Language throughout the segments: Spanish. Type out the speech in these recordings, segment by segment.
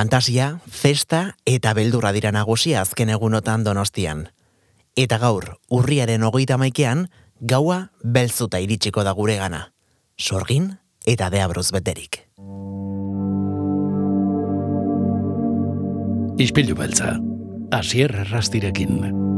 Fantasia, festa eta beldurra dira nagusia azken egunotan donostian. Eta gaur, urriaren hogeita maikean, gaua belzuta iritsiko da gure gana. Sorgin eta deabruz beterik. Ispilu beltza, asier rastirekin.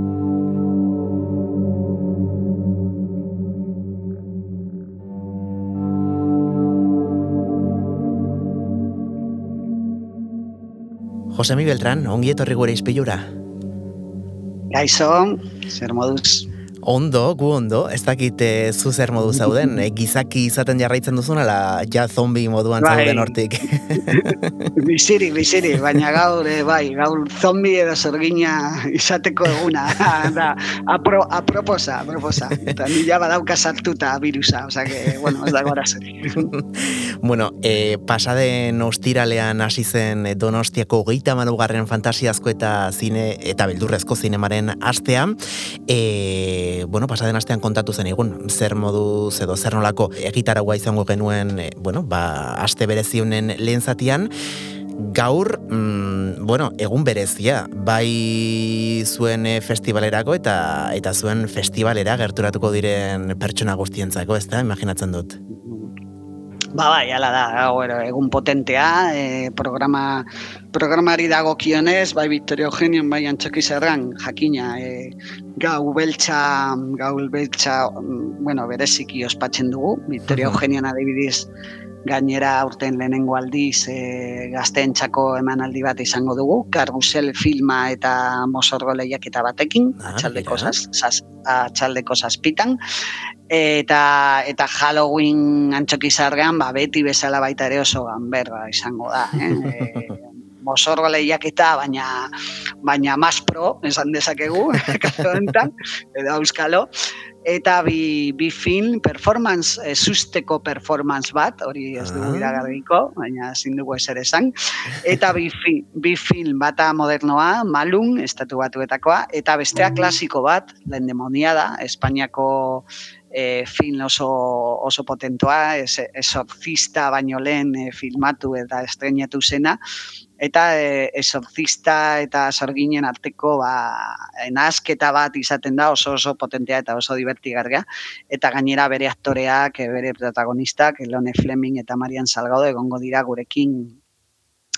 Josemi Beltran, ongi etorri gure izpilura. Gaixo, zer moduz? Ondo, gu ondo, ez dakit e, zu zer modu zauden, e, gizaki izaten jarraitzen duzun, ala ja zombi moduan bai. zauden hortik. biziri, biziri, baina gaur, e, bai, gaur zombi edo zorgina izateko eguna, da, apro, aproposa, aproposa, eta nila badauka sartuta virusa, oza que, bueno, ez da gora zer. bueno, e, pasaden ostiralean hasi zen donostiako geita manugarren fantasiazko eta zine, eta beldurrezko zinemaren astean, e, bueno, pasaden astean kontatu zen egun, zer modu edo zer nolako egitaragua izango genuen, e, bueno, ba, aste berezionen lehen zatian, gaur, mm, bueno, egun berezia, bai zuen e, festivalerako eta eta zuen festivalera gerturatuko diren pertsona guztientzako, ez imaginatzen dut. Ba, bai, ala da, bueno, egun potentea, e, programa, programari dago kionez, bai Victoria Eugenion, bai antxoki zerran, jakina, e, gau beltza, gau beltza, bueno, bereziki ospatzen dugu, Victoria Eugenion adibidiz, gainera aurten lehenengo aldiz e, gazteentzako emanaldi bat izango dugu, Kargusel filma eta mosorgo lehiak eta batekin, ah, atxaldeko, zaz, zaz, atxaldeko zazpitan, eta, eta Halloween antxoki zargean, ba, beti bezala baita ere oso ganberra izango da. Eh? e, mosorgo lehiak eta baina baina mas pro, esan dezakegu, kaso edo euskalo, eta bi, bi film, performance, e, susteko performance bat, hori ez dugu ah. iragarriko, baina ezin dugu eser esan, eta bi, fi, bi film bata modernoa, malun, estatu batuetakoa, eta bestea mm. klasiko bat, lehen demonia da, Espainiako e, film oso, oso potentoa, es, esortzista baino lehen e, filmatu eta estrenetu zena, eta e, esortzista eta sorginen arteko ba, enazketa bat izaten da oso oso potentea eta oso divertigarria, eta gainera bere aktoreak, e, bere protagonistak, Elone Fleming eta Marian Salgado egongo dira gurekin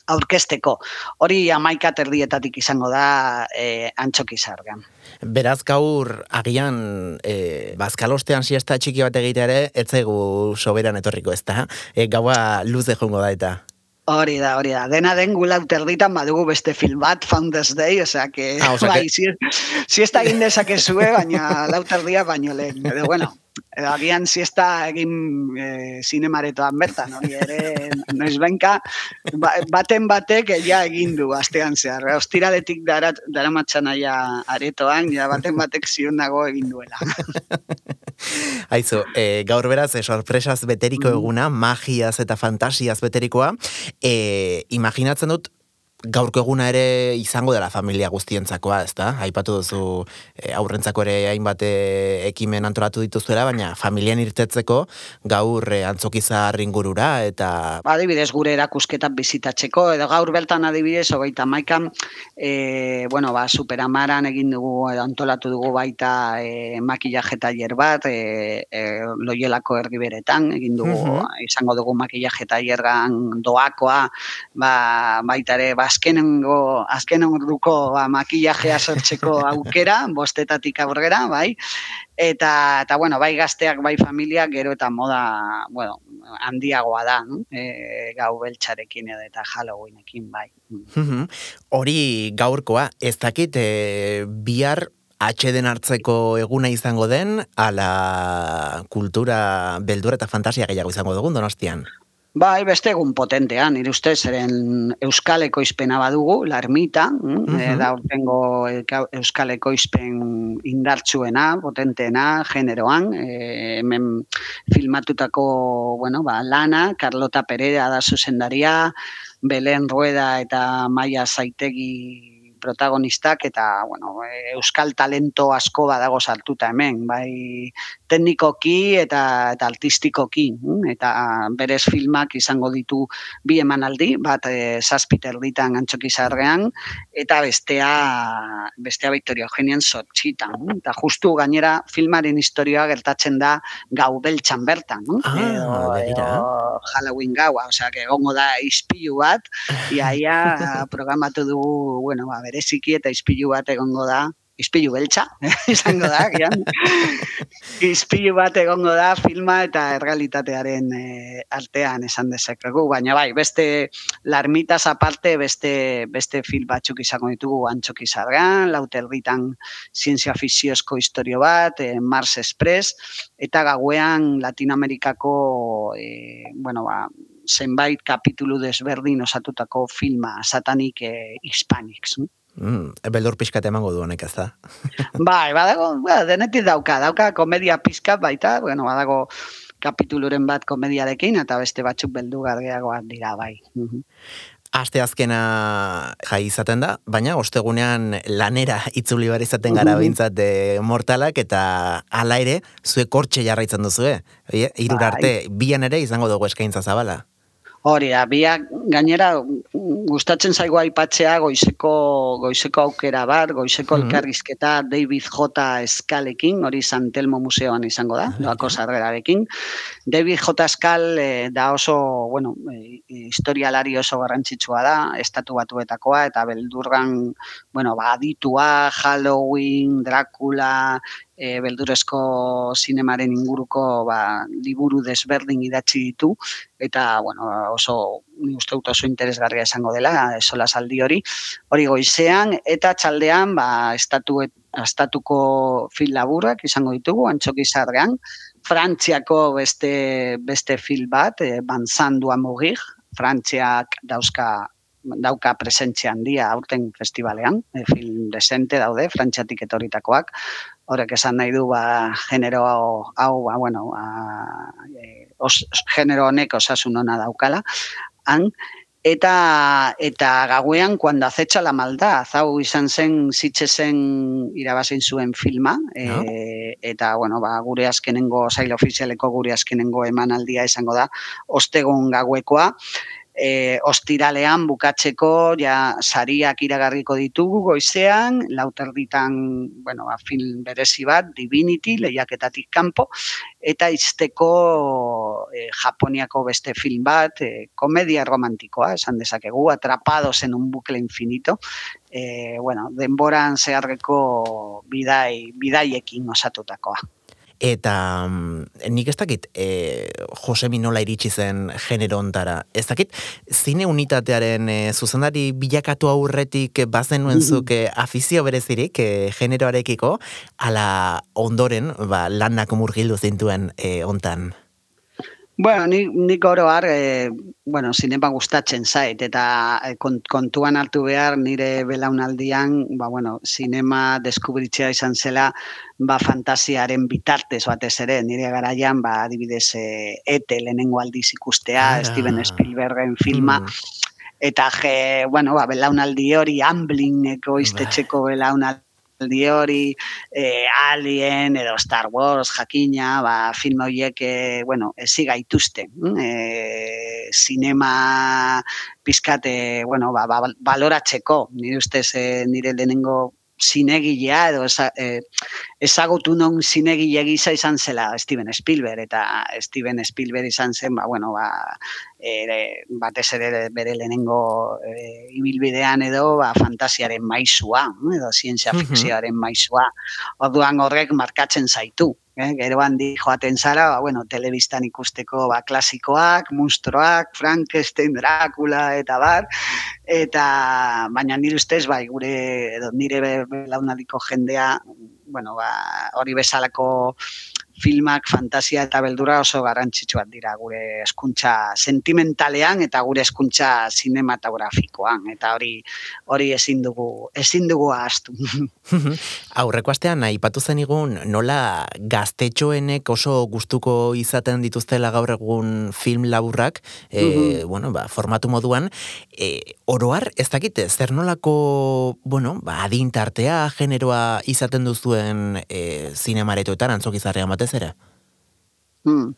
aurkesteko. Hori amaika terdietatik izango da e, antxoki zargan. Beraz gaur agian e, bazkalostean siesta txiki bat egitea ere, etzaigu soberan etorriko ez da. E, gaua luze jongo da eta. Hori da, hori da. Dena den gula uterditan badugu beste film bat, Founders Day, osea que, ah, o sea bai, que... si, si esta indezakezue, baina lauterdia baino lehen. Edo, bueno, agian siesta egin e, zinemaretoan bertan, hori ere, noiz benka, ba, baten batek ja egin du astean zehar. Ostiraletik dara, dara aia aretoan, ja baten batek zion dago egin duela. Aizu, e, gaur beraz, sorpresaz beteriko mm. eguna, magiaz eta fantasiaz beterikoa, e, imaginatzen dut, gaurko eguna ere izango dela familia guztientzakoa, ez da? Aipatu duzu e, aurrentzako ere hainbat eh, ekimen antolatu dituzuela, baina familian irtetzeko gaur e, antzokiza ringurura eta... Adibidez, gure erakusketan bizitatzeko, edo gaur beltan adibidez, hogeita maikan, e, bueno, ba, superamaran egin dugu, edo antolatu dugu baita e, makillaje taller bat, e, e, loielako ergiberetan, egin dugu, izango dugu makillaje tallergan doakoa, ba, baita ere, ba, azkenengo azkenengo ba makillajea sortzeko aukera bostetatik aurrera bai. Eta eta bueno bai gazteak bai familia gero eta moda bueno handiagoa da no? e, gau beltzarekin edo eta halloweenekin bai. Hori gaurkoa ez dakit e, bihar atxeden hartzeko eguna izango den ala kultura beldura eta fantasia gehiago izango dugun donostian Bai, beste egun potentean, nire ustez, eren euskaleko izpena badugu, la ermita, mm, uh -huh. da urtengo euskaleko izpen indartsuena, potenteena, generoan, e, hemen filmatutako, bueno, ba, lana, Carlota Pereira da zuzendaria, Belen Rueda eta Maia Zaitegi protagonistak eta bueno, euskal talento asko badago sartuta hemen, bai teknikoki eta eta artistikoki, hm? eta berez filmak izango ditu bi emanaldi, bat e, zazpiter ditan antxoki zarrean, eta bestea bestea Victoria Eugenian sortxitan. Hm? Eta justu gainera filmaren historioa gertatzen da gau beltxan bertan. Hm? Ah, edo, edo, Halloween gaua, osea, que egongo da ispilu bat, iaia programatu dugu, bueno, ba, bereziki eta ispilu bat egongo da izpilu beltza, izango da, gian. izpilu bat egongo da filma eta errealitatearen e, artean esan dezakegu, baina bai, beste larmitas aparte, beste, beste film batzuk izango ditugu antxok izargan, lauter ditan zientzia fiziozko historio bat, e, Mars Express, eta gauean Latinoamerikako, e, bueno, ba, zenbait kapitulu desberdin osatutako filma, satanik e, hispanics. Mm, beldur pixkat emango du honek ez da. bai, badago, ba, denetik dauka, dauka komedia pixkat baita, bueno, badago kapituluren bat komediarekin, eta beste batzuk beldu gargeagoak dira, bai. Mhm. Aste azkena jai izaten da, baina ostegunean lanera itzuli bar izaten gara bintzat de mortalak, eta ala ere, zuek kortxe jarraitzen duzu, eh? Irur bai. arte, bian ere izango dugu eskaintza zabala. Hori da, biak gainera gustatzen zaigu aipatzea goizeko goizeko aukera bat, goizeko mm elkarrizketa David J. Eskalekin, hori Santelmo Museoan izango da, doako sarrerarekin. David J. Eskal eh, da oso, bueno, e, historialari oso garrantzitsua da, estatu batuetakoa, eta beldurgan, bueno, ba, aditua, Halloween, Dracula, e, beldurezko zinemaren inguruko ba, liburu desberdin idatzi ditu, eta bueno, oso ni uste dut oso interesgarria esango dela, esola saldi hori, hori goizean, eta txaldean, ba, estatu, estatuko fil laburak izango ditugu, antxoki zarrean, Frantziako beste, beste fil bat, e, Banzandu Amugir, Frantziak dauzka dauka presentzia handia aurten festivalean, e, film desente daude, frantziatik etoritakoak, horrek esan nahi du ba, genero hau, hau ba, bueno, ba, e, os, genero honek osasun ona daukala, han, eta eta gauean cuando acecha la maldad hau izan zen zitze zen irabazen zuen filma e, eta bueno ba gure azkenengo sail ofizialeko gure azkenengo emanaldia izango da ostegun gauekoa e, ostiralean bukatzeko ja sariak iragarriko ditugu goizean, lauterditan, bueno, ba, film berezi bat, Divinity, lehiaketatik kanpo, eta izteko e, Japoniako beste film bat, e, komedia romantikoa, esan dezakegu, atrapados en un bucle infinito, e, bueno, denboran zeharreko bidai, bidaiekin osatutakoa. Eta mm, nik ez dakit, e, Jose Minola iritsi zen genero ontara. Ez dakit, zine unitatearen e, zuzendari bilakatu aurretik bazen nuen mm-hmm. zuk e, afizio berezirik e, generoarekiko, ala ondoren ba, lanak murgildu zintuen e, ontan. Bueno, ni, ni oro har, e, bueno, zinema gustatzen zait, eta e, kontuan hartu behar nire belaunaldian, ba, bueno, zinema deskubritzea izan zela, ba, fantasiaren bitartez batez ere, nire garaian, ba, adibidez, e, ete lehenengo aldiz ikustea, ah, Steven Spielbergen filma, mm. eta, je, bueno, ba, belaunaldi hori, Amblingeko iztetxeko belaunaldi, aldi hori, e, Alien edo Star Wars jakina, ba, film horiek, e, bueno, ezi gaituzte. Mm, e, sinema pizkate, bueno, ba, ba, baloratzeko, nire ustez e, nire lehenengo zinegilea edo eza, e, ezagutu non zinegile gisa izan zela Steven Spielberg eta Steven Spielberg izan zen ba, bueno, ba, ere, batez ere bere lehenengo e, ibilbidean edo ba, fantasiaren maizua edo zientzia fikzioaren maizua orduan horrek markatzen zaitu Eh, gero handi joaten zara, ba, bueno, telebistan ikusteko ba, klasikoak, monstruoak, Frankenstein, Dracula eta bar, eta baina nire ustez, bai, gure, edo nire belaunadiko jendea, bueno, ba, hori bezalako filmak fantasia eta beldura oso garrantzitsuak dira gure eskuntza sentimentalean eta gure eskuntza sinematografikoan eta hori hori ezin dugu ezin dugu ahaztu. Aurreko astean aipatu zen igun nola gaztetxoenek oso gustuko izaten dituztela gaur egun film laburrak, e, bueno, ba, formatu moduan, e, oroar ez dakite zer nolako, bueno, ba, adintartea, generoa izaten duzuen e, zinemaretoetan antzokizarrean batez ere? Hmm.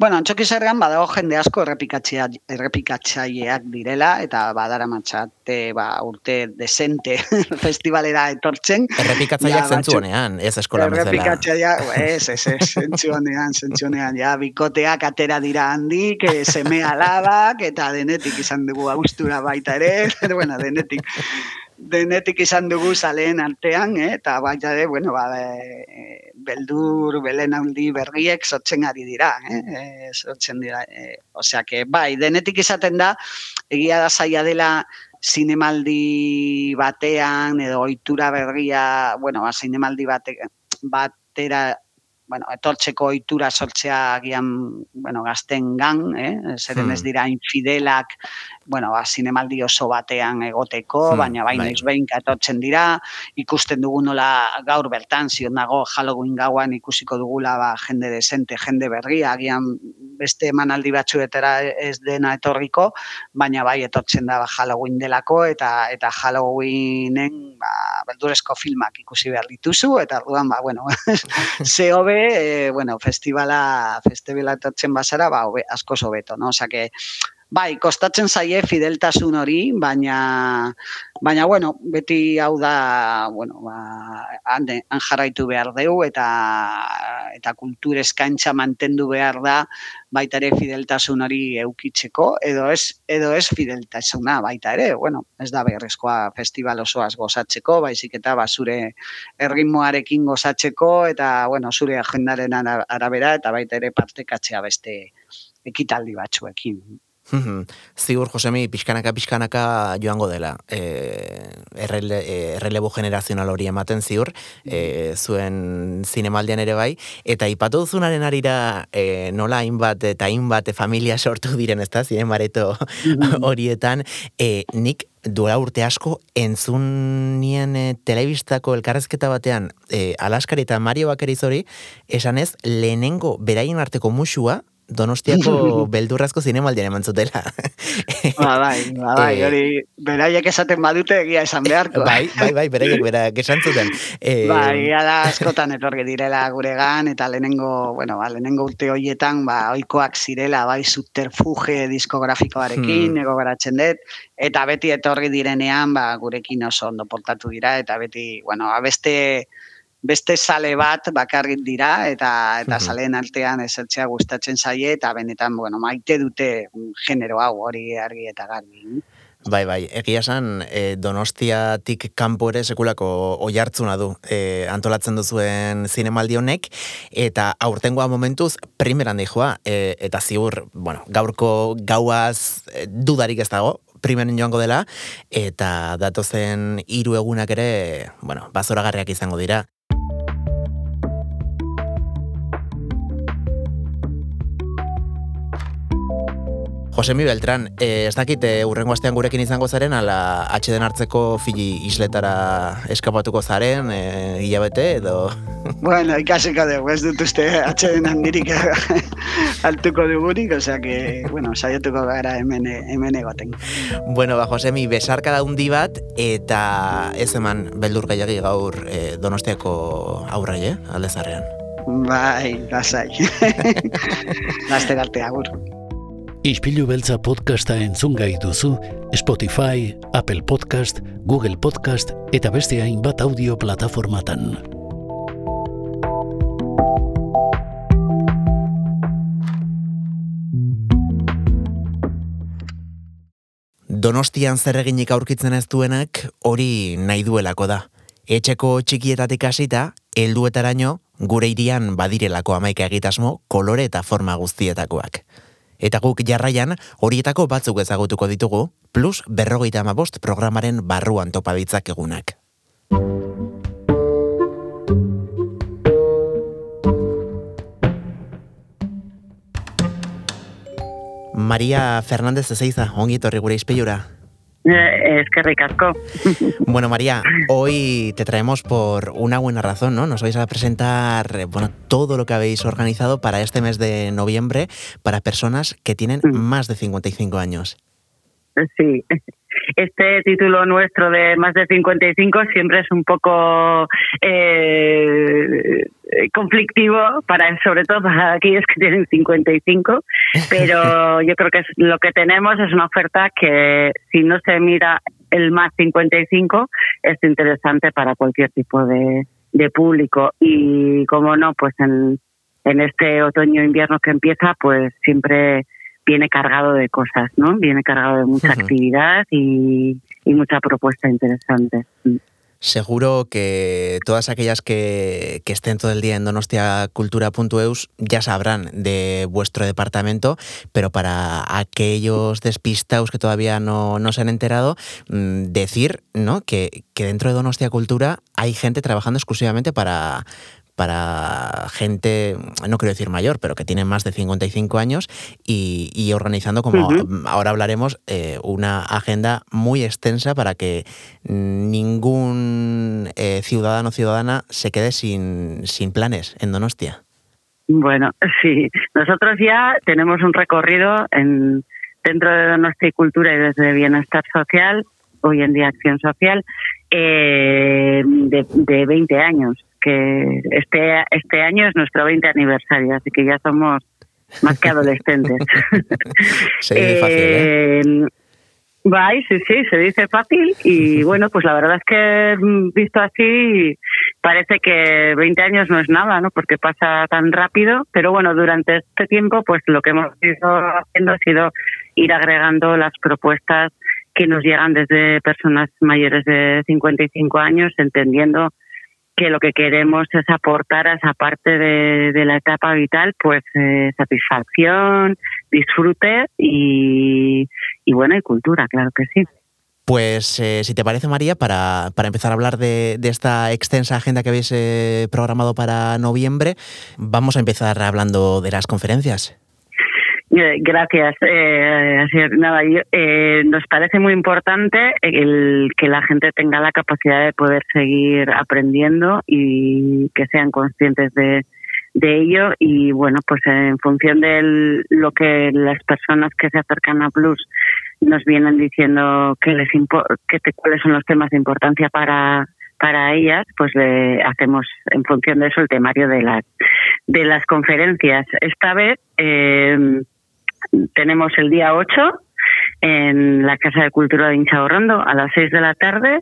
Bueno, antxoki zergan badago jende asko errepikatzaileak direla eta badara matxate ba, urte desente festivalera etortzen. Errepikatzaileak zentzu honean, ez eskola mezela. Errepikatzaileak, ez, ez, ez, zentzu honean, zentzu honean, ja, bikoteak atera dira handik, e, seme alabak, eta denetik izan dugu agustura baita ere, bueno, denetik denetik izan dugu zaleen artean, eh? eta baita ere, bueno, ba, e, beldur, belenauldi berriek sortzen ari dira, eh? E, sortzen dira. E, Osea, que, bai, denetik izaten da, egia da zaila dela, zinemaldi batean, edo ohitura berria, bueno, ba, zinemaldi bate, batera bueno, etortzeko ohitura sortzea agian, bueno, gazten gan, eh? zeren ez hmm. dira infidelak, bueno, ba, zinemaldi oso batean egoteko, hmm, baina baina bai. behin etortzen dira, ikusten dugu nola gaur bertan, zion dago Halloween gauan ikusiko dugula ba, jende desente, jende berria, agian beste emanaldi batzuetara ez dena etorriko, baina bai etortzen da ba, Halloween delako, eta eta Halloweenen ba, beldurezko filmak ikusi behar dituzu, eta orduan, ba, bueno, ze hobe, e, bueno, festivala, festivala etortzen basara, ba, hobe, asko sobeto, no? Osa que, bai, kostatzen zaie fideltasun hori, baina, baina, bueno, beti hau da, bueno, ba, han, han jarraitu behar dugu, eta, eta kultur eskaintza mantendu behar da, baita ere fideltasun hori eukitzeko, edo ez, edo ez fideltasuna baita ere, bueno, ez da beharrezkoa festival osoaz gozatzeko, baizik eta ba, zure erritmoarekin gozatzeko, eta, bueno, zure agendaren arabera, eta baita ere partekatzea beste ekitaldi batzuekin. Zigur, Josemi, pixkanaka, pixkanaka joango dela. E, errele, e, errelebo generazional hori ematen ziur, e, zuen zinemaldian ere bai. Eta ipatu duzunaren arira e, nola hainbat eta hainbat familia sortu diren, ez da, zinemareto horietan. E, nik duela urte asko entzun nien e, telebistako elkarrezketa batean e, Alaskari eta Mario Bakeriz hori, esan ez, lehenengo beraien arteko musua, Donostiako beldurrazko zinemaldian eman zutela. ba, bai, ba, bai, eh, hori, beraiek esaten badute egia esan beharko. bai, bai, bai, beraiek berak esan zuten. Eh, ba, egia da, askotan etorri direla guregan, eta lehenengo, bueno, ba, lehenengo urte horietan, ba, oikoak zirela, bai, subterfuge diskografikoarekin, hmm. ego garatzen dut, eta beti etorri direnean, ba, gurekin oso ondo portatu dira, eta beti, bueno, abeste, beste sale bat bakarrik dira eta eta saleen artean esertzea gustatzen zaie eta benetan bueno maite dute genero hau hori argi eta garbi. Bai, bai, egia esan e, Donostiatik kanpo ere sekulako oihartzuna du e, antolatzen duzuen zinemaldi honek eta aurtengoa momentuz primeran dijoa e, eta ziur, bueno, gaurko gauaz e, dudarik ez dago, primeren joango dela eta datozen hiru egunak ere, bueno, bazoragarriak izango dira. Josemi Beltran, eh, ez dakit eh, urrengo astean gurekin izango zaren, ala atxeden hartzeko fili isletara eskapatuko zaren, eh, hilabete edo... Bueno, ikasiko dugu, ez dut uste atxeden handirik altuko dugurik, osea que, bueno, saietuko gara hemen, hemen egoten. Bueno, ba, Josemi, besarka da hundi bat, eta ez eman beldur gaiagi gaur eh, donostiako aurrai, eh, aldezarrean. Bai, lasai. Laster arte agur. Ispilu beltza podcasta entzun gai duzu Spotify, Apple Podcast, Google Podcast eta beste hainbat audio plataformatan. Donostian zer eginik aurkitzen ez duenak hori nahi duelako da. Etxeko txikietatik hasita, helduetaraino gure irian badirelako amaika egitasmo kolore eta forma guztietakoak. Eta guk jarraian, horietako batzuk ezagutuko ditugu, plus berrogeita amabost programaren barruan topa ditzakegunak. Maria Fernandez Ezeiza, ongi torri gure izpilura. Es que ricasco. Bueno, María, hoy te traemos por una buena razón, ¿no? Nos vais a presentar bueno, todo lo que habéis organizado para este mes de noviembre para personas que tienen mm. más de 55 años. Sí, este título nuestro de más de 55 siempre es un poco eh, conflictivo para sobre todo para aquellos que tienen 55, pero yo creo que lo que tenemos es una oferta que si no se mira el más 55 es interesante para cualquier tipo de, de público. Y como no, pues en, en este otoño invierno que empieza, pues siempre viene cargado de cosas, ¿no? Viene cargado de mucha actividad y, mucha propuesta interesante. Mm. Seguro que todas aquellas que, estén todo el día en donostiacultura.eus ya sabrán de vuestro departamento, pero para aquellos despistados que todavía no, no se han enterado, mm, decir ¿no? que, que dentro de Donostia Cultura hay gente trabajando exclusivamente para, para gente, no quiero decir mayor, pero que tiene más de 55 años y, organizando, como ahora hablaremos, eh, una agenda muy extensa para que ningún eh, ciudadano o ciudadana se quede sin, sin planes en Donostia. Bueno, sí, nosotros ya tenemos un recorrido en, dentro de Donostia y Cultura y desde Bienestar Social, hoy en día Acción Social, eh, de, de 20 años que este, este año es nuestro 20 aniversario, así que ya somos más que adolescentes. se dice fácil, ¿eh? eh sí, sí, se dice fácil y bueno, pues la verdad es que mm, visto así parece que 20 años no es nada, ¿no? Porque pasa tan rápido, pero bueno, durante este tiempo pues lo que hemos ido haciendo ha sido ir agregando las propuestas que nos llegan desde personas mayores de 55 años, entendiendo que lo que queremos es aportar a esa parte de, la etapa vital, pues eh, satisfacción, disfrute y, bueno, y cultura, claro que sí. Pues eh, si te parece, María, para, empezar a hablar de, esta extensa agenda que habéis eh, programado para noviembre, vamos a empezar hablando de las conferencias. Eh, gracias. Eh, nada, eh, nos parece muy importante el que la gente tenga la capacidad de poder seguir aprendiendo y que sean conscientes de, de ello y bueno, pues en función de lo que las personas que se acercan a Plus nos vienen diciendo que les que cuáles son los temas de importancia para para ellas, pues le hacemos en función de eso el temario de las de las conferencias. Esta vez eh, tenemos el día 8 en la Casa de Cultura de Inchaurrondo a las 6 de la tarde,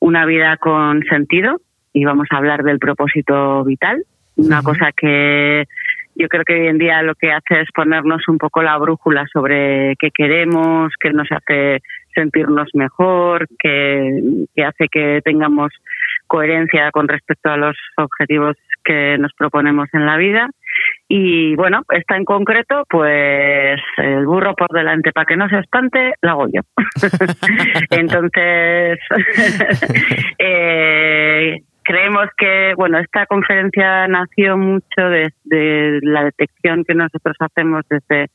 una vida con sentido y vamos a hablar del propósito vital, una cosa que yo creo que hoy en día lo que hace es ponernos un poco la brújula sobre qué queremos, qué nos hace sentirnos mejor, qué, qué hace que tengamos coherencia con respecto a los objetivos que nos proponemos en la vida y bueno, esta en concreto, pues el burro por delante para que no se espante, la hago yo. Entonces, eh, creemos que, bueno, esta conferencia nació mucho desde la detección que nosotros hacemos desde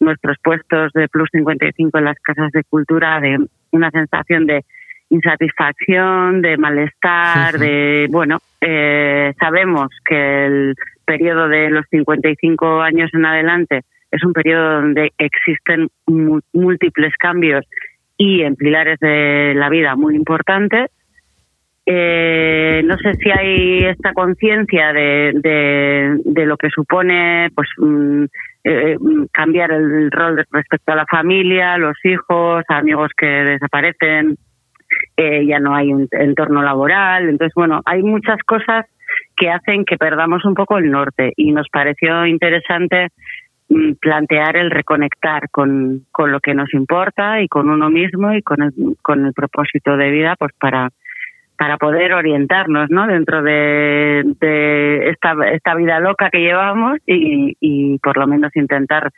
nuestros puestos de Plus 55 en las casas de cultura, de una sensación de insatisfacción, de malestar, de, bueno, eh, sabemos que el periodo de los 55 años en adelante es un periodo donde existen múltiples cambios y en pilares de la vida muy importantes. Eh, no sé si hay esta conciencia de, de, lo que supone pues mm, eh, cambiar el rol respecto a la familia, los hijos, amigos que desaparecen, eh, ya no hay un entorno laboral. Entonces, bueno, hay muchas cosas que hacen que perdamos un poco el norte y nos pareció interesante mm, plantear el reconectar con, con lo que nos importa y con uno mismo y con el, con el propósito de vida pues para para poder orientarnos ¿no? dentro de, de esta, esta vida loca que llevamos y, y por lo menos intentar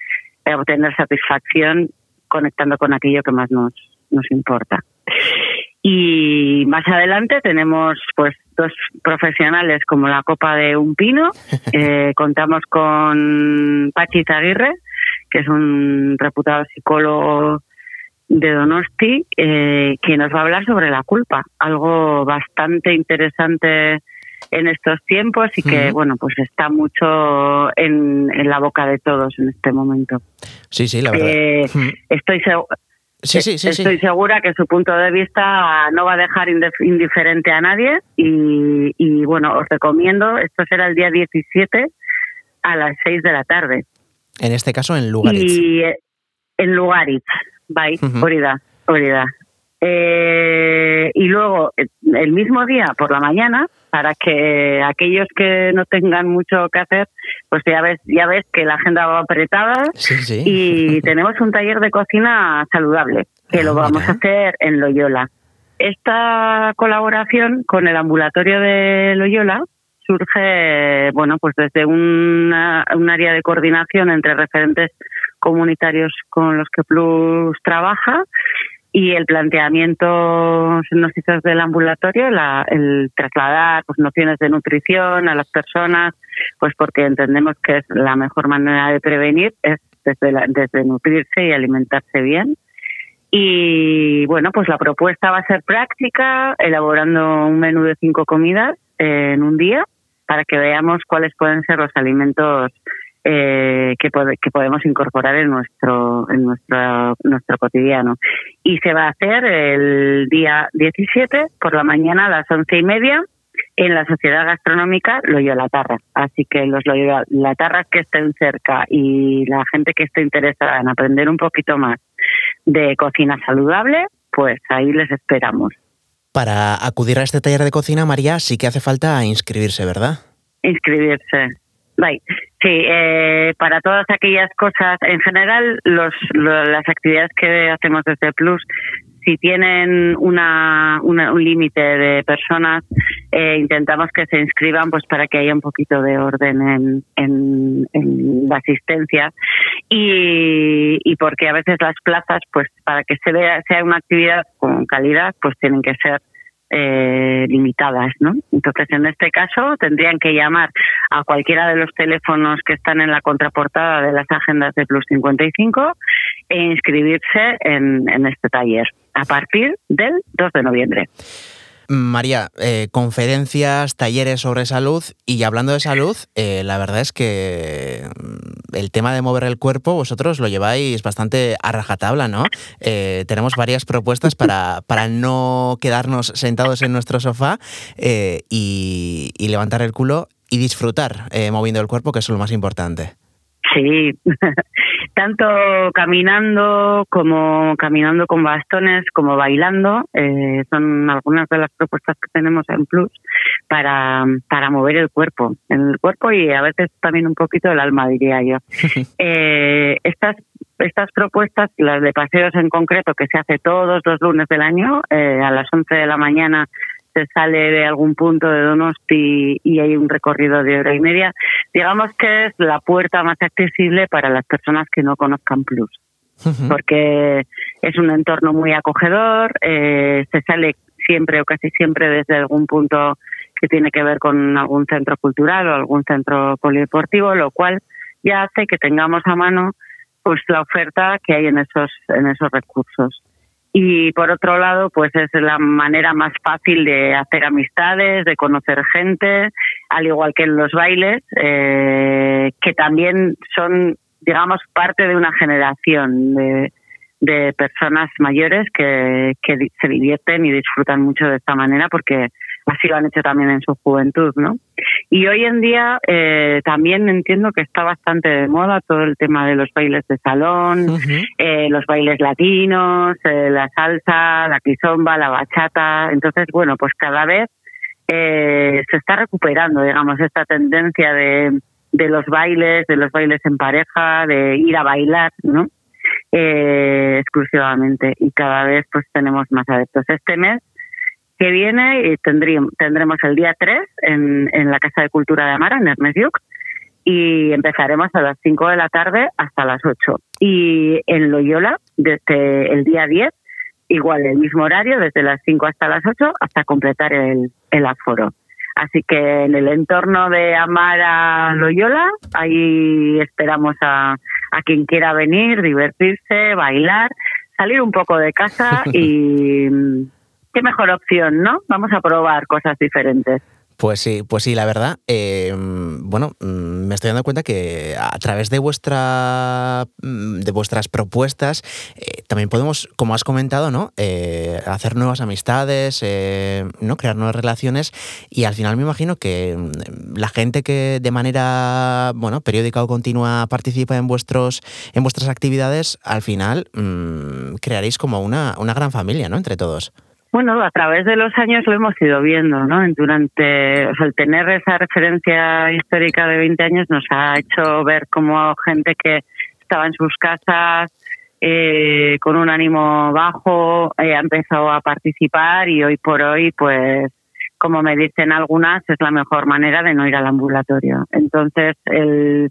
obtener satisfacción conectando con aquello que más nos, nos importa. Y más adelante tenemos pues dos profesionales como la Copa de un Pino. Eh, contamos con Pachi Zaguirre, que es un reputado psicólogo de Donosti, eh, que nos va a hablar sobre la culpa, algo bastante interesante en estos tiempos y que, bueno, pues está mucho en, la boca de todos en este momento. Sí, sí, la verdad. Eh, estoy, Sí, sí, sí, Estoy segura que su punto de vista no va a dejar indiferente a nadie y, bueno, os recomiendo, esto será el día 17 a las 6 de la tarde. En este caso en Lugaritz. Y, eh, en Lugaritz, bye, uh eh, y luego, el mismo día, por la mañana, para que aquellos que no tengan mucho que hacer, pues ya ves, ya ves que la agenda va apretada y tenemos un taller de cocina saludable, que lo ah, vamos a hacer en Loyola. Esta colaboración con el ambulatorio de Loyola surge, bueno, pues desde una, un área de coordinación entre referentes comunitarios con los que Plus trabaja y el planteamiento nos hizo desde el ambulatorio, el trasladar pues, nociones de nutrición a las personas, pues porque entendemos que es la mejor manera de prevenir es desde, desde nutrirse y alimentarse bien. Y bueno, pues la propuesta va a ser práctica, elaborando un menú de cinco comidas en un día para que veamos cuáles pueden ser los alimentos eh, que, que podemos incorporar en nuestro en nuestro nuestro cotidiano y se va a hacer el día 17 por la mañana a las once y media en la Sociedad Gastronómica Loyola Tarra. Así que los Loyola Tarras que estén cerca y la gente que esté interesada en aprender un poquito más de cocina saludable, pues ahí les esperamos. Para acudir a este taller de cocina, María, sí que hace falta inscribirse, ¿verdad? Inscribirse. Sí, eh, para todas aquellas cosas, en general, los, las actividades que hacemos desde Plus, si tienen una, un límite de personas, eh, intentamos que se inscriban pues para que haya un poquito de orden en, en, la asistencia. Y, y porque a veces las plazas, pues para que se vea, sea una actividad con calidad, pues tienen que ser eh, limitadas, ¿no? Entonces, en este caso, tendrían que llamar a cualquiera de los teléfonos que están en la contraportada de las agendas de Plus 55 e inscribirse en, en este taller a partir del 2 de noviembre. María, eh, conferencias, talleres sobre salud y hablando de salud, eh, la verdad es que mm, el tema de mover el cuerpo vosotros lo lleváis bastante a rajatabla, ¿no? Eh, tenemos varias propuestas para, para no quedarnos sentados en nuestro sofá y, y, levantar el culo y disfrutar moviendo el cuerpo, que es lo más importante. Sí, tanto caminando como caminando con bastones, como bailando, eh, son algunas de las propuestas que tenemos en Plus para, para mover el cuerpo, el cuerpo y a veces también un poquito el alma, diría yo. eh, estas estas propuestas, las de paseos en concreto, que se hace todos los lunes del año, eh, a las 11 de la mañana se sale de algún punto de Donosti y hay un recorrido de hora y media, digamos que es la puerta más accesible para las personas que no conozcan Plus. Porque es un entorno muy acogedor, eh, se sale siempre o casi siempre desde algún punto que tiene que ver con algún centro cultural o algún centro polideportivo, lo cual ya hace que tengamos a mano pues la oferta que hay en esos en esos recursos y por otro lado pues es la manera más fácil de hacer amistades de conocer gente al igual que en los bailes eh, que también son digamos parte de una generación de, de personas mayores que, que se divierten y disfrutan mucho de esta manera porque así lo han hecho también en su juventud, ¿no? Y hoy en día eh, también entiendo que está bastante de moda todo el tema de los bailes de salón, eh, los bailes latinos, eh, la salsa, la quizomba, la bachata. Entonces, bueno, pues cada vez se está recuperando, digamos, esta tendencia de, de los bailes, de los bailes en pareja, de ir a bailar, ¿no? exclusivamente y cada vez pues tenemos más adeptos. Este mes que viene tendríamos, tendremos el día 3 en, en la Casa de Cultura de Amara, en Ernest y empezaremos a las 5 de la tarde hasta las 8. Y en Loyola, desde el día 10, igual el mismo horario, desde las 5 hasta las 8, hasta completar el, el aforo. Así que en el entorno de Amara Loyola, ahí esperamos a, a quien quiera venir, divertirse, bailar, salir un poco de casa y qué mejor opción, ¿no? Vamos a probar cosas diferentes. Pues sí, pues sí, la verdad. Eh, bueno, mm, me estoy dando cuenta que a través de vuestra mm, de vuestras propuestas eh, también podemos, como has comentado, ¿no? Eh, hacer nuevas amistades, ¿no? Crear nuevas relaciones. Y al final me imagino que mm, la gente que de manera bueno, periódica o continua participa en vuestros, en vuestras actividades, al final crearéis como una, una gran familia, ¿no? Entre todos. Bueno, a través de los años lo hemos ido viendo, ¿no? Durante, o sea, el tener esa referencia histórica de 20 años nos ha hecho ver como gente que estaba en sus casas eh, con un ánimo bajo eh, ha empezado a participar y hoy por hoy, pues, como me dicen algunas, es la mejor manera de no ir al ambulatorio. Entonces, el,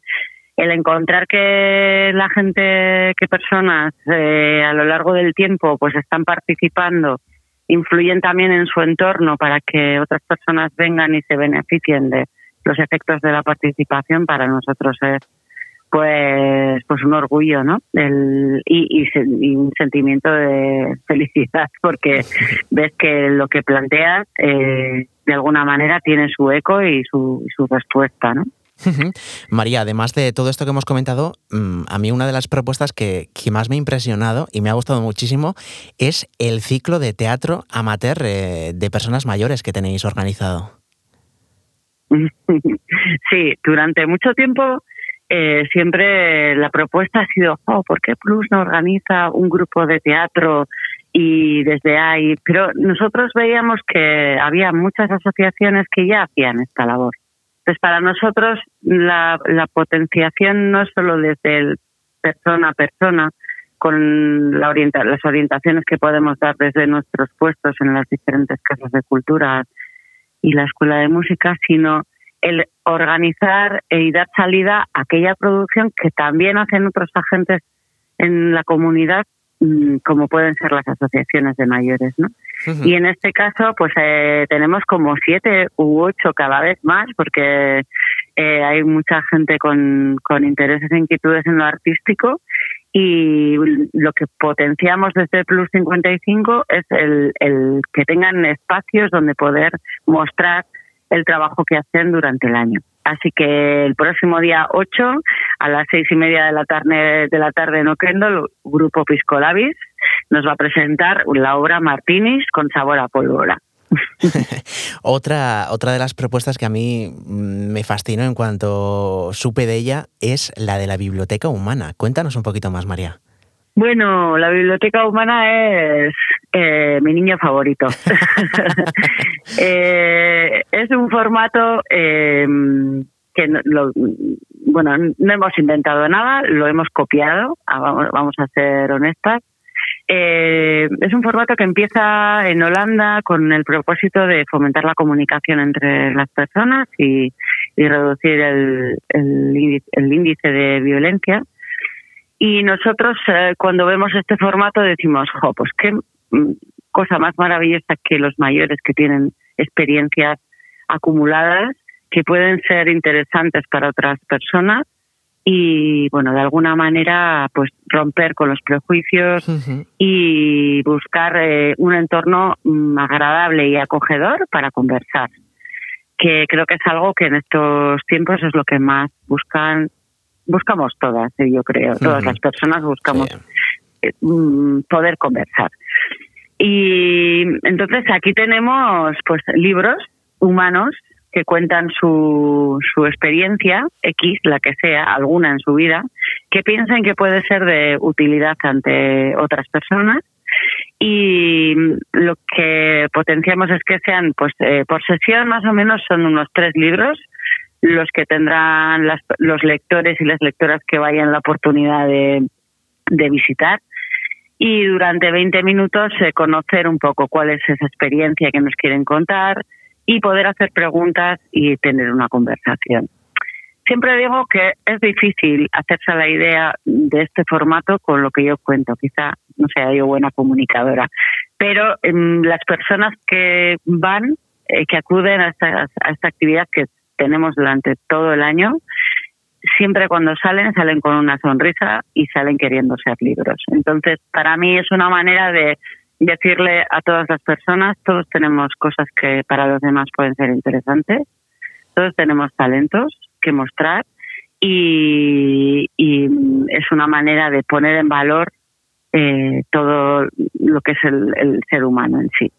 el encontrar que la gente, que personas eh, a lo largo del tiempo, pues están participando influyen también en su entorno para que otras personas vengan y se beneficien de los efectos de la participación para nosotros es pues pues un orgullo no El, y, y, un sentimiento de felicidad porque ves que lo que planteas eh, de alguna manera tiene su eco y su, su respuesta no María, además de todo esto que hemos comentado, mm, a mí una de las propuestas que, más me ha impresionado y me ha gustado muchísimo es el ciclo de teatro amateur eh, de personas mayores que tenéis organizado. Sí, durante mucho tiempo eh, siempre la propuesta ha sido, oh, ¿por qué Plus no organiza un grupo de teatro y desde ahí? Pero nosotros veíamos que había muchas asociaciones que ya hacían esta labor. Pues para nosotros la, potenciación no es solo desde el persona a persona, con la las orientaciones que podemos dar desde nuestros puestos en las diferentes casas de cultura y la escuela de música, sino el organizar y dar salida a aquella producción que también hacen otros agentes en la comunidad como pueden ser las asociaciones de mayores, ¿no? Y en este caso, pues eh, tenemos como siete u ocho cada vez más, porque eh, hay mucha gente con, con intereses e inquietudes en lo artístico y lo que potenciamos desde Plus 55 es el, el que tengan espacios donde poder mostrar el trabajo que hacen durante el año. Así que el próximo día 8 a las seis y media de la tarde, de la tarde en Oquendo, el grupo Piscolabis nos va a presentar la obra Martinis con sabor a pólvora. otra, otra de las propuestas que a mí mm, me fascinó en cuanto supe de ella es la de la biblioteca humana. Cuéntanos un poquito más, María. Bueno, la biblioteca humana es eh, mi niño favorito. Eh, es un formato eh, que lo, bueno, no hemos inventado nada, lo hemos copiado, ah, vamos a ser honestas. es un formato que empieza en Holanda con el propósito de fomentar la comunicación entre las personas y, reducir el, el índice de violencia y nosotros eh, cuando vemos este formato decimos, jo, pues qué mm, cosa más maravillosa que los mayores que tienen experiencias acumuladas que pueden ser interesantes para otras personas y bueno de alguna manera pues romper con los prejuicios y buscar eh, un entorno mm, agradable y acogedor para conversar que creo que es algo que en estos tiempos es lo que más buscan buscamos todas, eh, yo creo, todas las personas buscamos eh, mm, poder conversar. Y entonces aquí tenemos pues libros humanos que cuentan su, su experiencia, X, la que sea, alguna en su vida, que piensan que puede ser de utilidad ante otras personas. Y lo que potenciamos es que sean, pues eh, por sesión más o menos son unos tres libros los que tendrán los lectores y las lectoras que vayan la oportunidad de, visitar y durante 20 minutos eh, conocer un poco cuál es esa experiencia que nos quieren contar y poder hacer preguntas y tener una conversación. Siempre digo que es difícil hacerse la idea de este formato con lo que yo cuento. Quizá no sea yo buena comunicadora, pero em, las personas que van, eh, que acuden a esta, a esta actividad que tenemos durante todo el año, siempre cuando salen, salen con una sonrisa y salen queriendo ser libros. Entonces, para mí es una manera de decirle a todas las personas, todos tenemos cosas que para los demás pueden ser interesantes, todos tenemos talentos que mostrar y, es una manera de poner en valor eh, todo lo que es el ser humano en sí.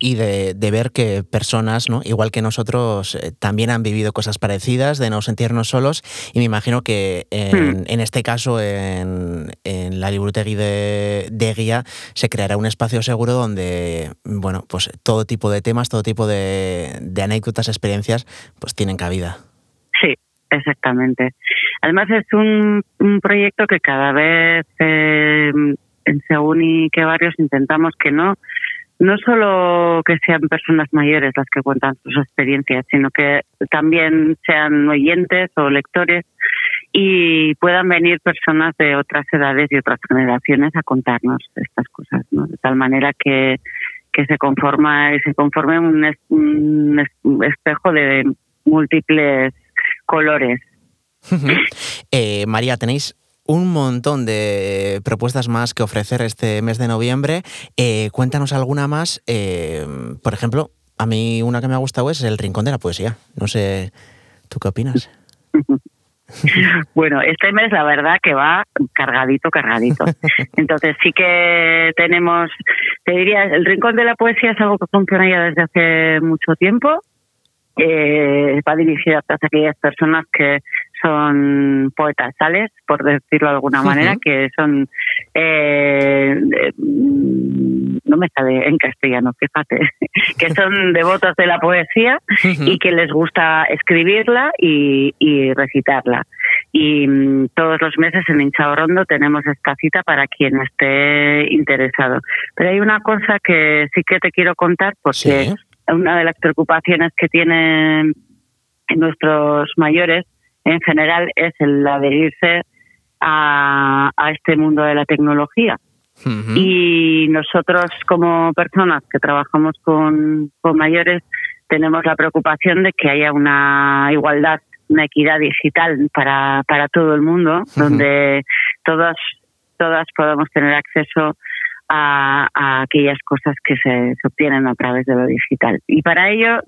Y de, ver que personas, ¿no? igual que nosotros, eh, también han vivido cosas parecidas, de no sentirnos solos. Y me imagino que en, hmm. este caso, en, la Librutegui de, de, Guía, se creará un espacio seguro donde, bueno, pues todo tipo de temas, todo tipo de, anécdotas, experiencias, pues tienen cabida. Sí, exactamente. Además es un, proyecto que cada vez eh, en Según y que varios intentamos que no no solo que sean personas mayores las que cuentan sus experiencias, sino que también sean oyentes o lectores y puedan venir personas de otras edades y otras generaciones a contarnos estas cosas, ¿no? De tal manera que, que se conforma se conforme un, un espejo de múltiples colores. eh, María, tenéis un montón de propuestas más que ofrecer este mes de noviembre. Eh, cuéntanos alguna más. Eh, por ejemplo, a mí una que me ha gustado es el Rincón de la Poesía. No sé, ¿tú qué opinas? Bueno, este mes la verdad que va cargadito, cargadito. Entonces sí que tenemos, te diría, el Rincón de la Poesía es algo que funciona ya desde hace mucho tiempo. Eh, va dirigida a todas aquellas personas que son poetas sales, por decirlo de alguna manera, que son, eh, no me sale en castellano, fíjate, que son devotos de la poesía y que les gusta escribirla y, recitarla. Y mm, todos los meses en Hinchao Rondo tenemos esta cita para quien esté interesado. Pero hay una cosa que sí que te quiero contar porque una de las preocupaciones que tienen nuestros mayores en general es el adherirse a, este mundo de la tecnología. Y nosotros como personas que trabajamos con, mayores tenemos la preocupación de que haya una igualdad, una equidad digital para, para todo el mundo, donde todas, todas podamos tener acceso a, a, aquellas cosas que se, se obtienen a través de lo digital. Y para ello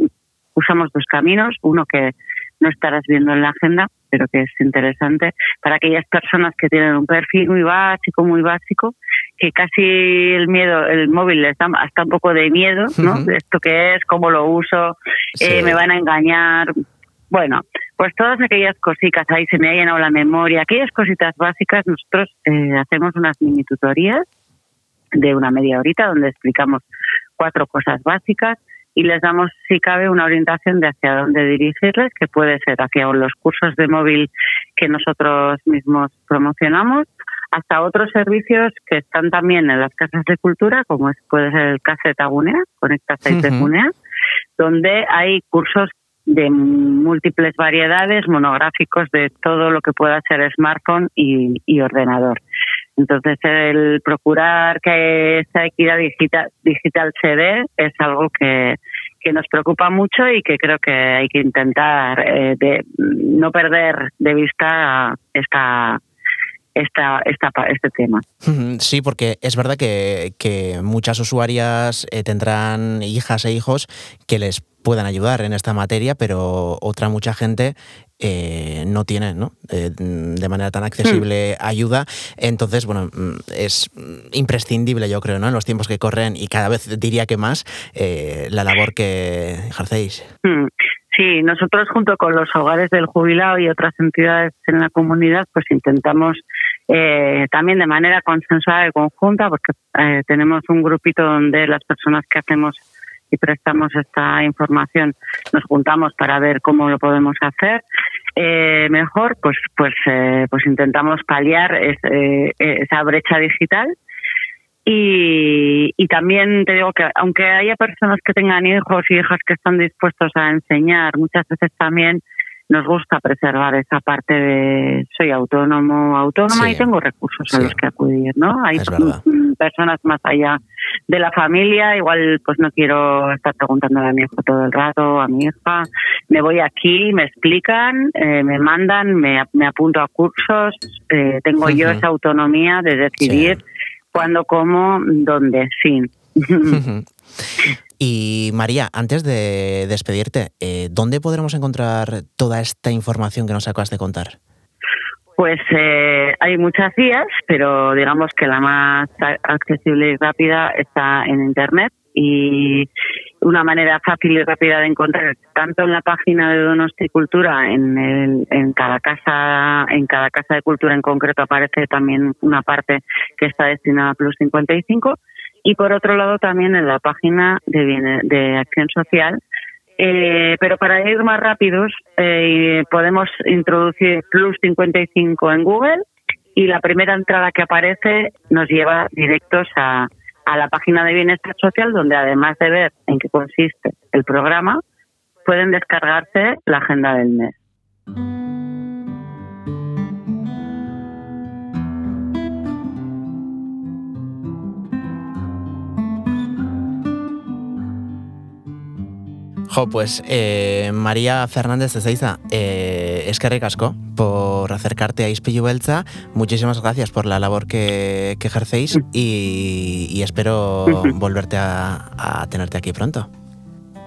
usamos dos caminos, uno que no estarás viendo en la agenda, pero que es interesante para aquellas personas que tienen un perfil muy básico, muy básico, que casi el miedo, el móvil les da hasta un poco de miedo, ¿no? De esto que es, cómo lo uso, eh, me van a engañar. Bueno, pues todas aquellas cositas ahí se me ha llenado la memoria, aquellas cositas básicas, nosotros eh, hacemos unas mini tutorías de una media horita donde explicamos cuatro cosas básicas y les damos, si cabe, una orientación de hacia dónde dirigirles, que puede ser hacia los cursos de móvil que nosotros mismos promocionamos, hasta otros servicios que están también en las casas de cultura, como es, puede ser el CASE Tagunea, Conecta 6 de Gunea, donde hay cursos de múltiples variedades, monográficos de todo lo que pueda ser smartphone y, y ordenador. Entonces, el procurar que esa equidad digital, digital se dé es algo que, que nos preocupa mucho y que creo que hay que intentar eh, de no perder de vista esta esta, esta, este tema. Sí, porque es verdad que, que muchas usuarias eh, tendrán hijas e hijos que les puedan ayudar en esta materia, pero otra mucha gente eh, no tiene ¿no? Eh, de manera tan accesible hmm. ayuda. Entonces, bueno, mm, es imprescindible, yo creo, ¿no? en los tiempos que corren y cada vez diría que más, eh, la labor que ejercéis. Hmm. Sí, nosotros junto con los hogares del jubilado y otras entidades en la comunidad, pues intentamos también de manera consensuada y conjunta, porque tenemos un grupito donde las personas que hacemos y prestamos esta información, nos juntamos para ver cómo lo podemos hacer eh, mejor, pues pues eh, pues intentamos paliar eh, esa brecha digital. Y, y también te digo que aunque haya personas que tengan hijos y hijas que están dispuestos a enseñar, muchas veces también nos gusta preservar esa parte de soy autónomo, autónoma y tengo recursos a los que acudir, ¿no? Hay personas más allá de la familia, igual pues no quiero estar preguntándole a mi hijo todo el rato, a mi hija, me voy aquí, me explican, eh, me mandan, me, me, apunto a cursos, eh, tengo yo esa autonomía de decidir cuándo, cómo, dónde, sí. Y María, antes de despedirte, eh, ¿dónde podremos encontrar toda esta información que nos acabas de contar? Pues eh, hay muchas vías, pero digamos que la más accesible y rápida está en Internet y una manera fácil y rápida de encontrar tanto en la página de Donosti Cultura en, en cada casa en cada casa de cultura en concreto aparece también una parte que está destinada a Plus 55 y por otro lado también en la página de, Acción Social. Eh, pero para ir más rápidos, eh, podemos introducir Plus 55 en Google y la primera entrada que aparece nos lleva directos a, a la página de Bienestar Social, donde además de ver en qué consiste el programa, pueden descargarse la agenda del mes. Jo, pues eh, María Fernández de Seiza, eh, es que recasco por acercarte a Ispillu Belza. Muchísimas gracias por la labor que, que ejercéis y, y espero volverte a, a tenerte aquí pronto.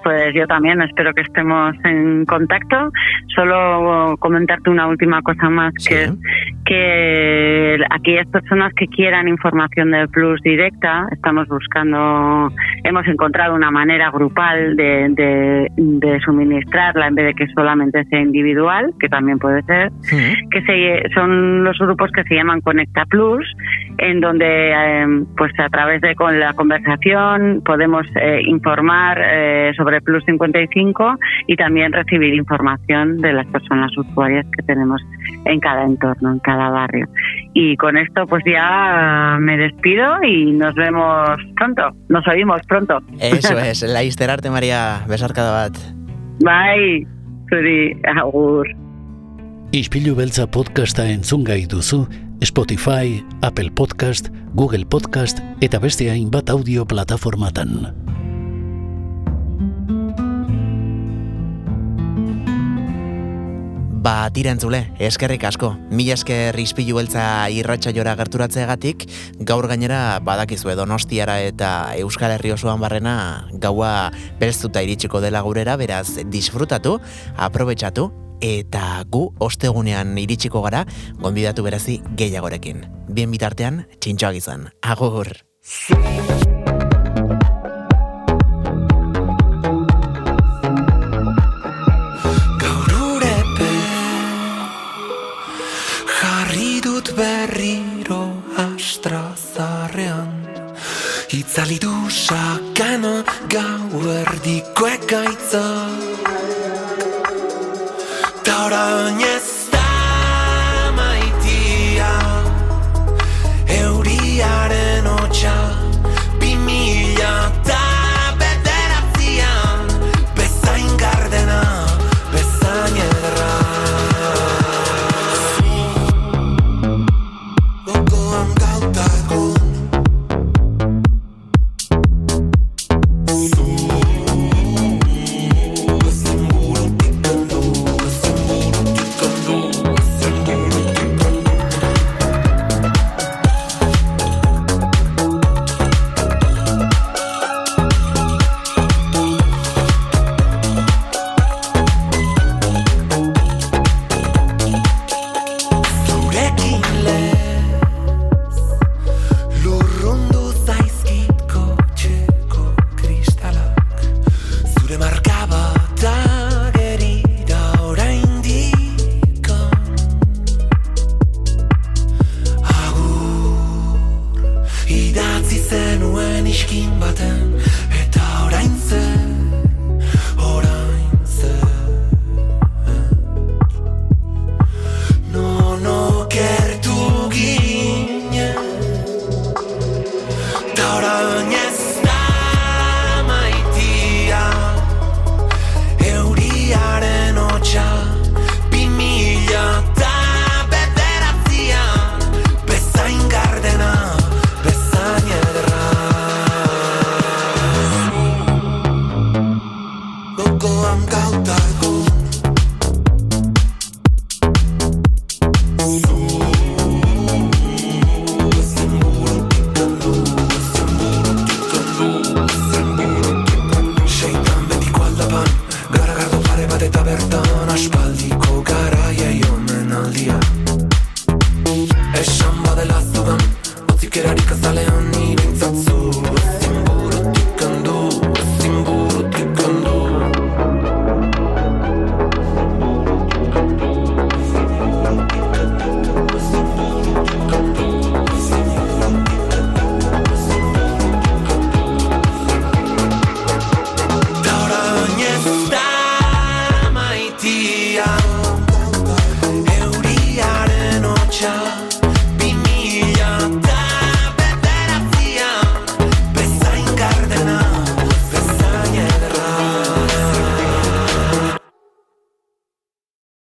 Pues yo también espero que estemos en contacto. Solo comentarte una última cosa más, que es que aquellas personas que quieran información del Plus directa, estamos buscando, hemos encontrado una manera grupal de, de, suministrarla en vez de que solamente sea individual, que también puede ser, que se, son los grupos que se llaman Conecta Plus, en donde em, pues a través de con la conversación podemos eh, informar eh, sobre Plus 55 y también recibir información de las personas usuarias que tenemos en cada entorno, en cada barrio. Y con esto pues ya me despido y nos vemos pronto, nos oímos pronto. Eso es, la Arte María, besar cada bat. Bye, zuri, agur. Ispilu beltza podcasta entzun gai duzu, Spotify, Apple Podcast, Google Podcast eta beste hainbat audio plataformatan. Ba, tira entzule, eskerrik asko. Mila esker izpilu beltza irratxa jora gerturatzeagatik, gaur gainera badakizu edo nostiara eta Euskal Herri osoan barrena gaua belztuta iritsiko dela gurera, beraz disfrutatu, aprobetsatu, eta gu ostegunean iritsiko gara, gonbidatu berazi gehiagorekin. Bien bitartean, txintxoak izan. Agur! Zalidu sakana gau erdiko ekaitza Ta orain ez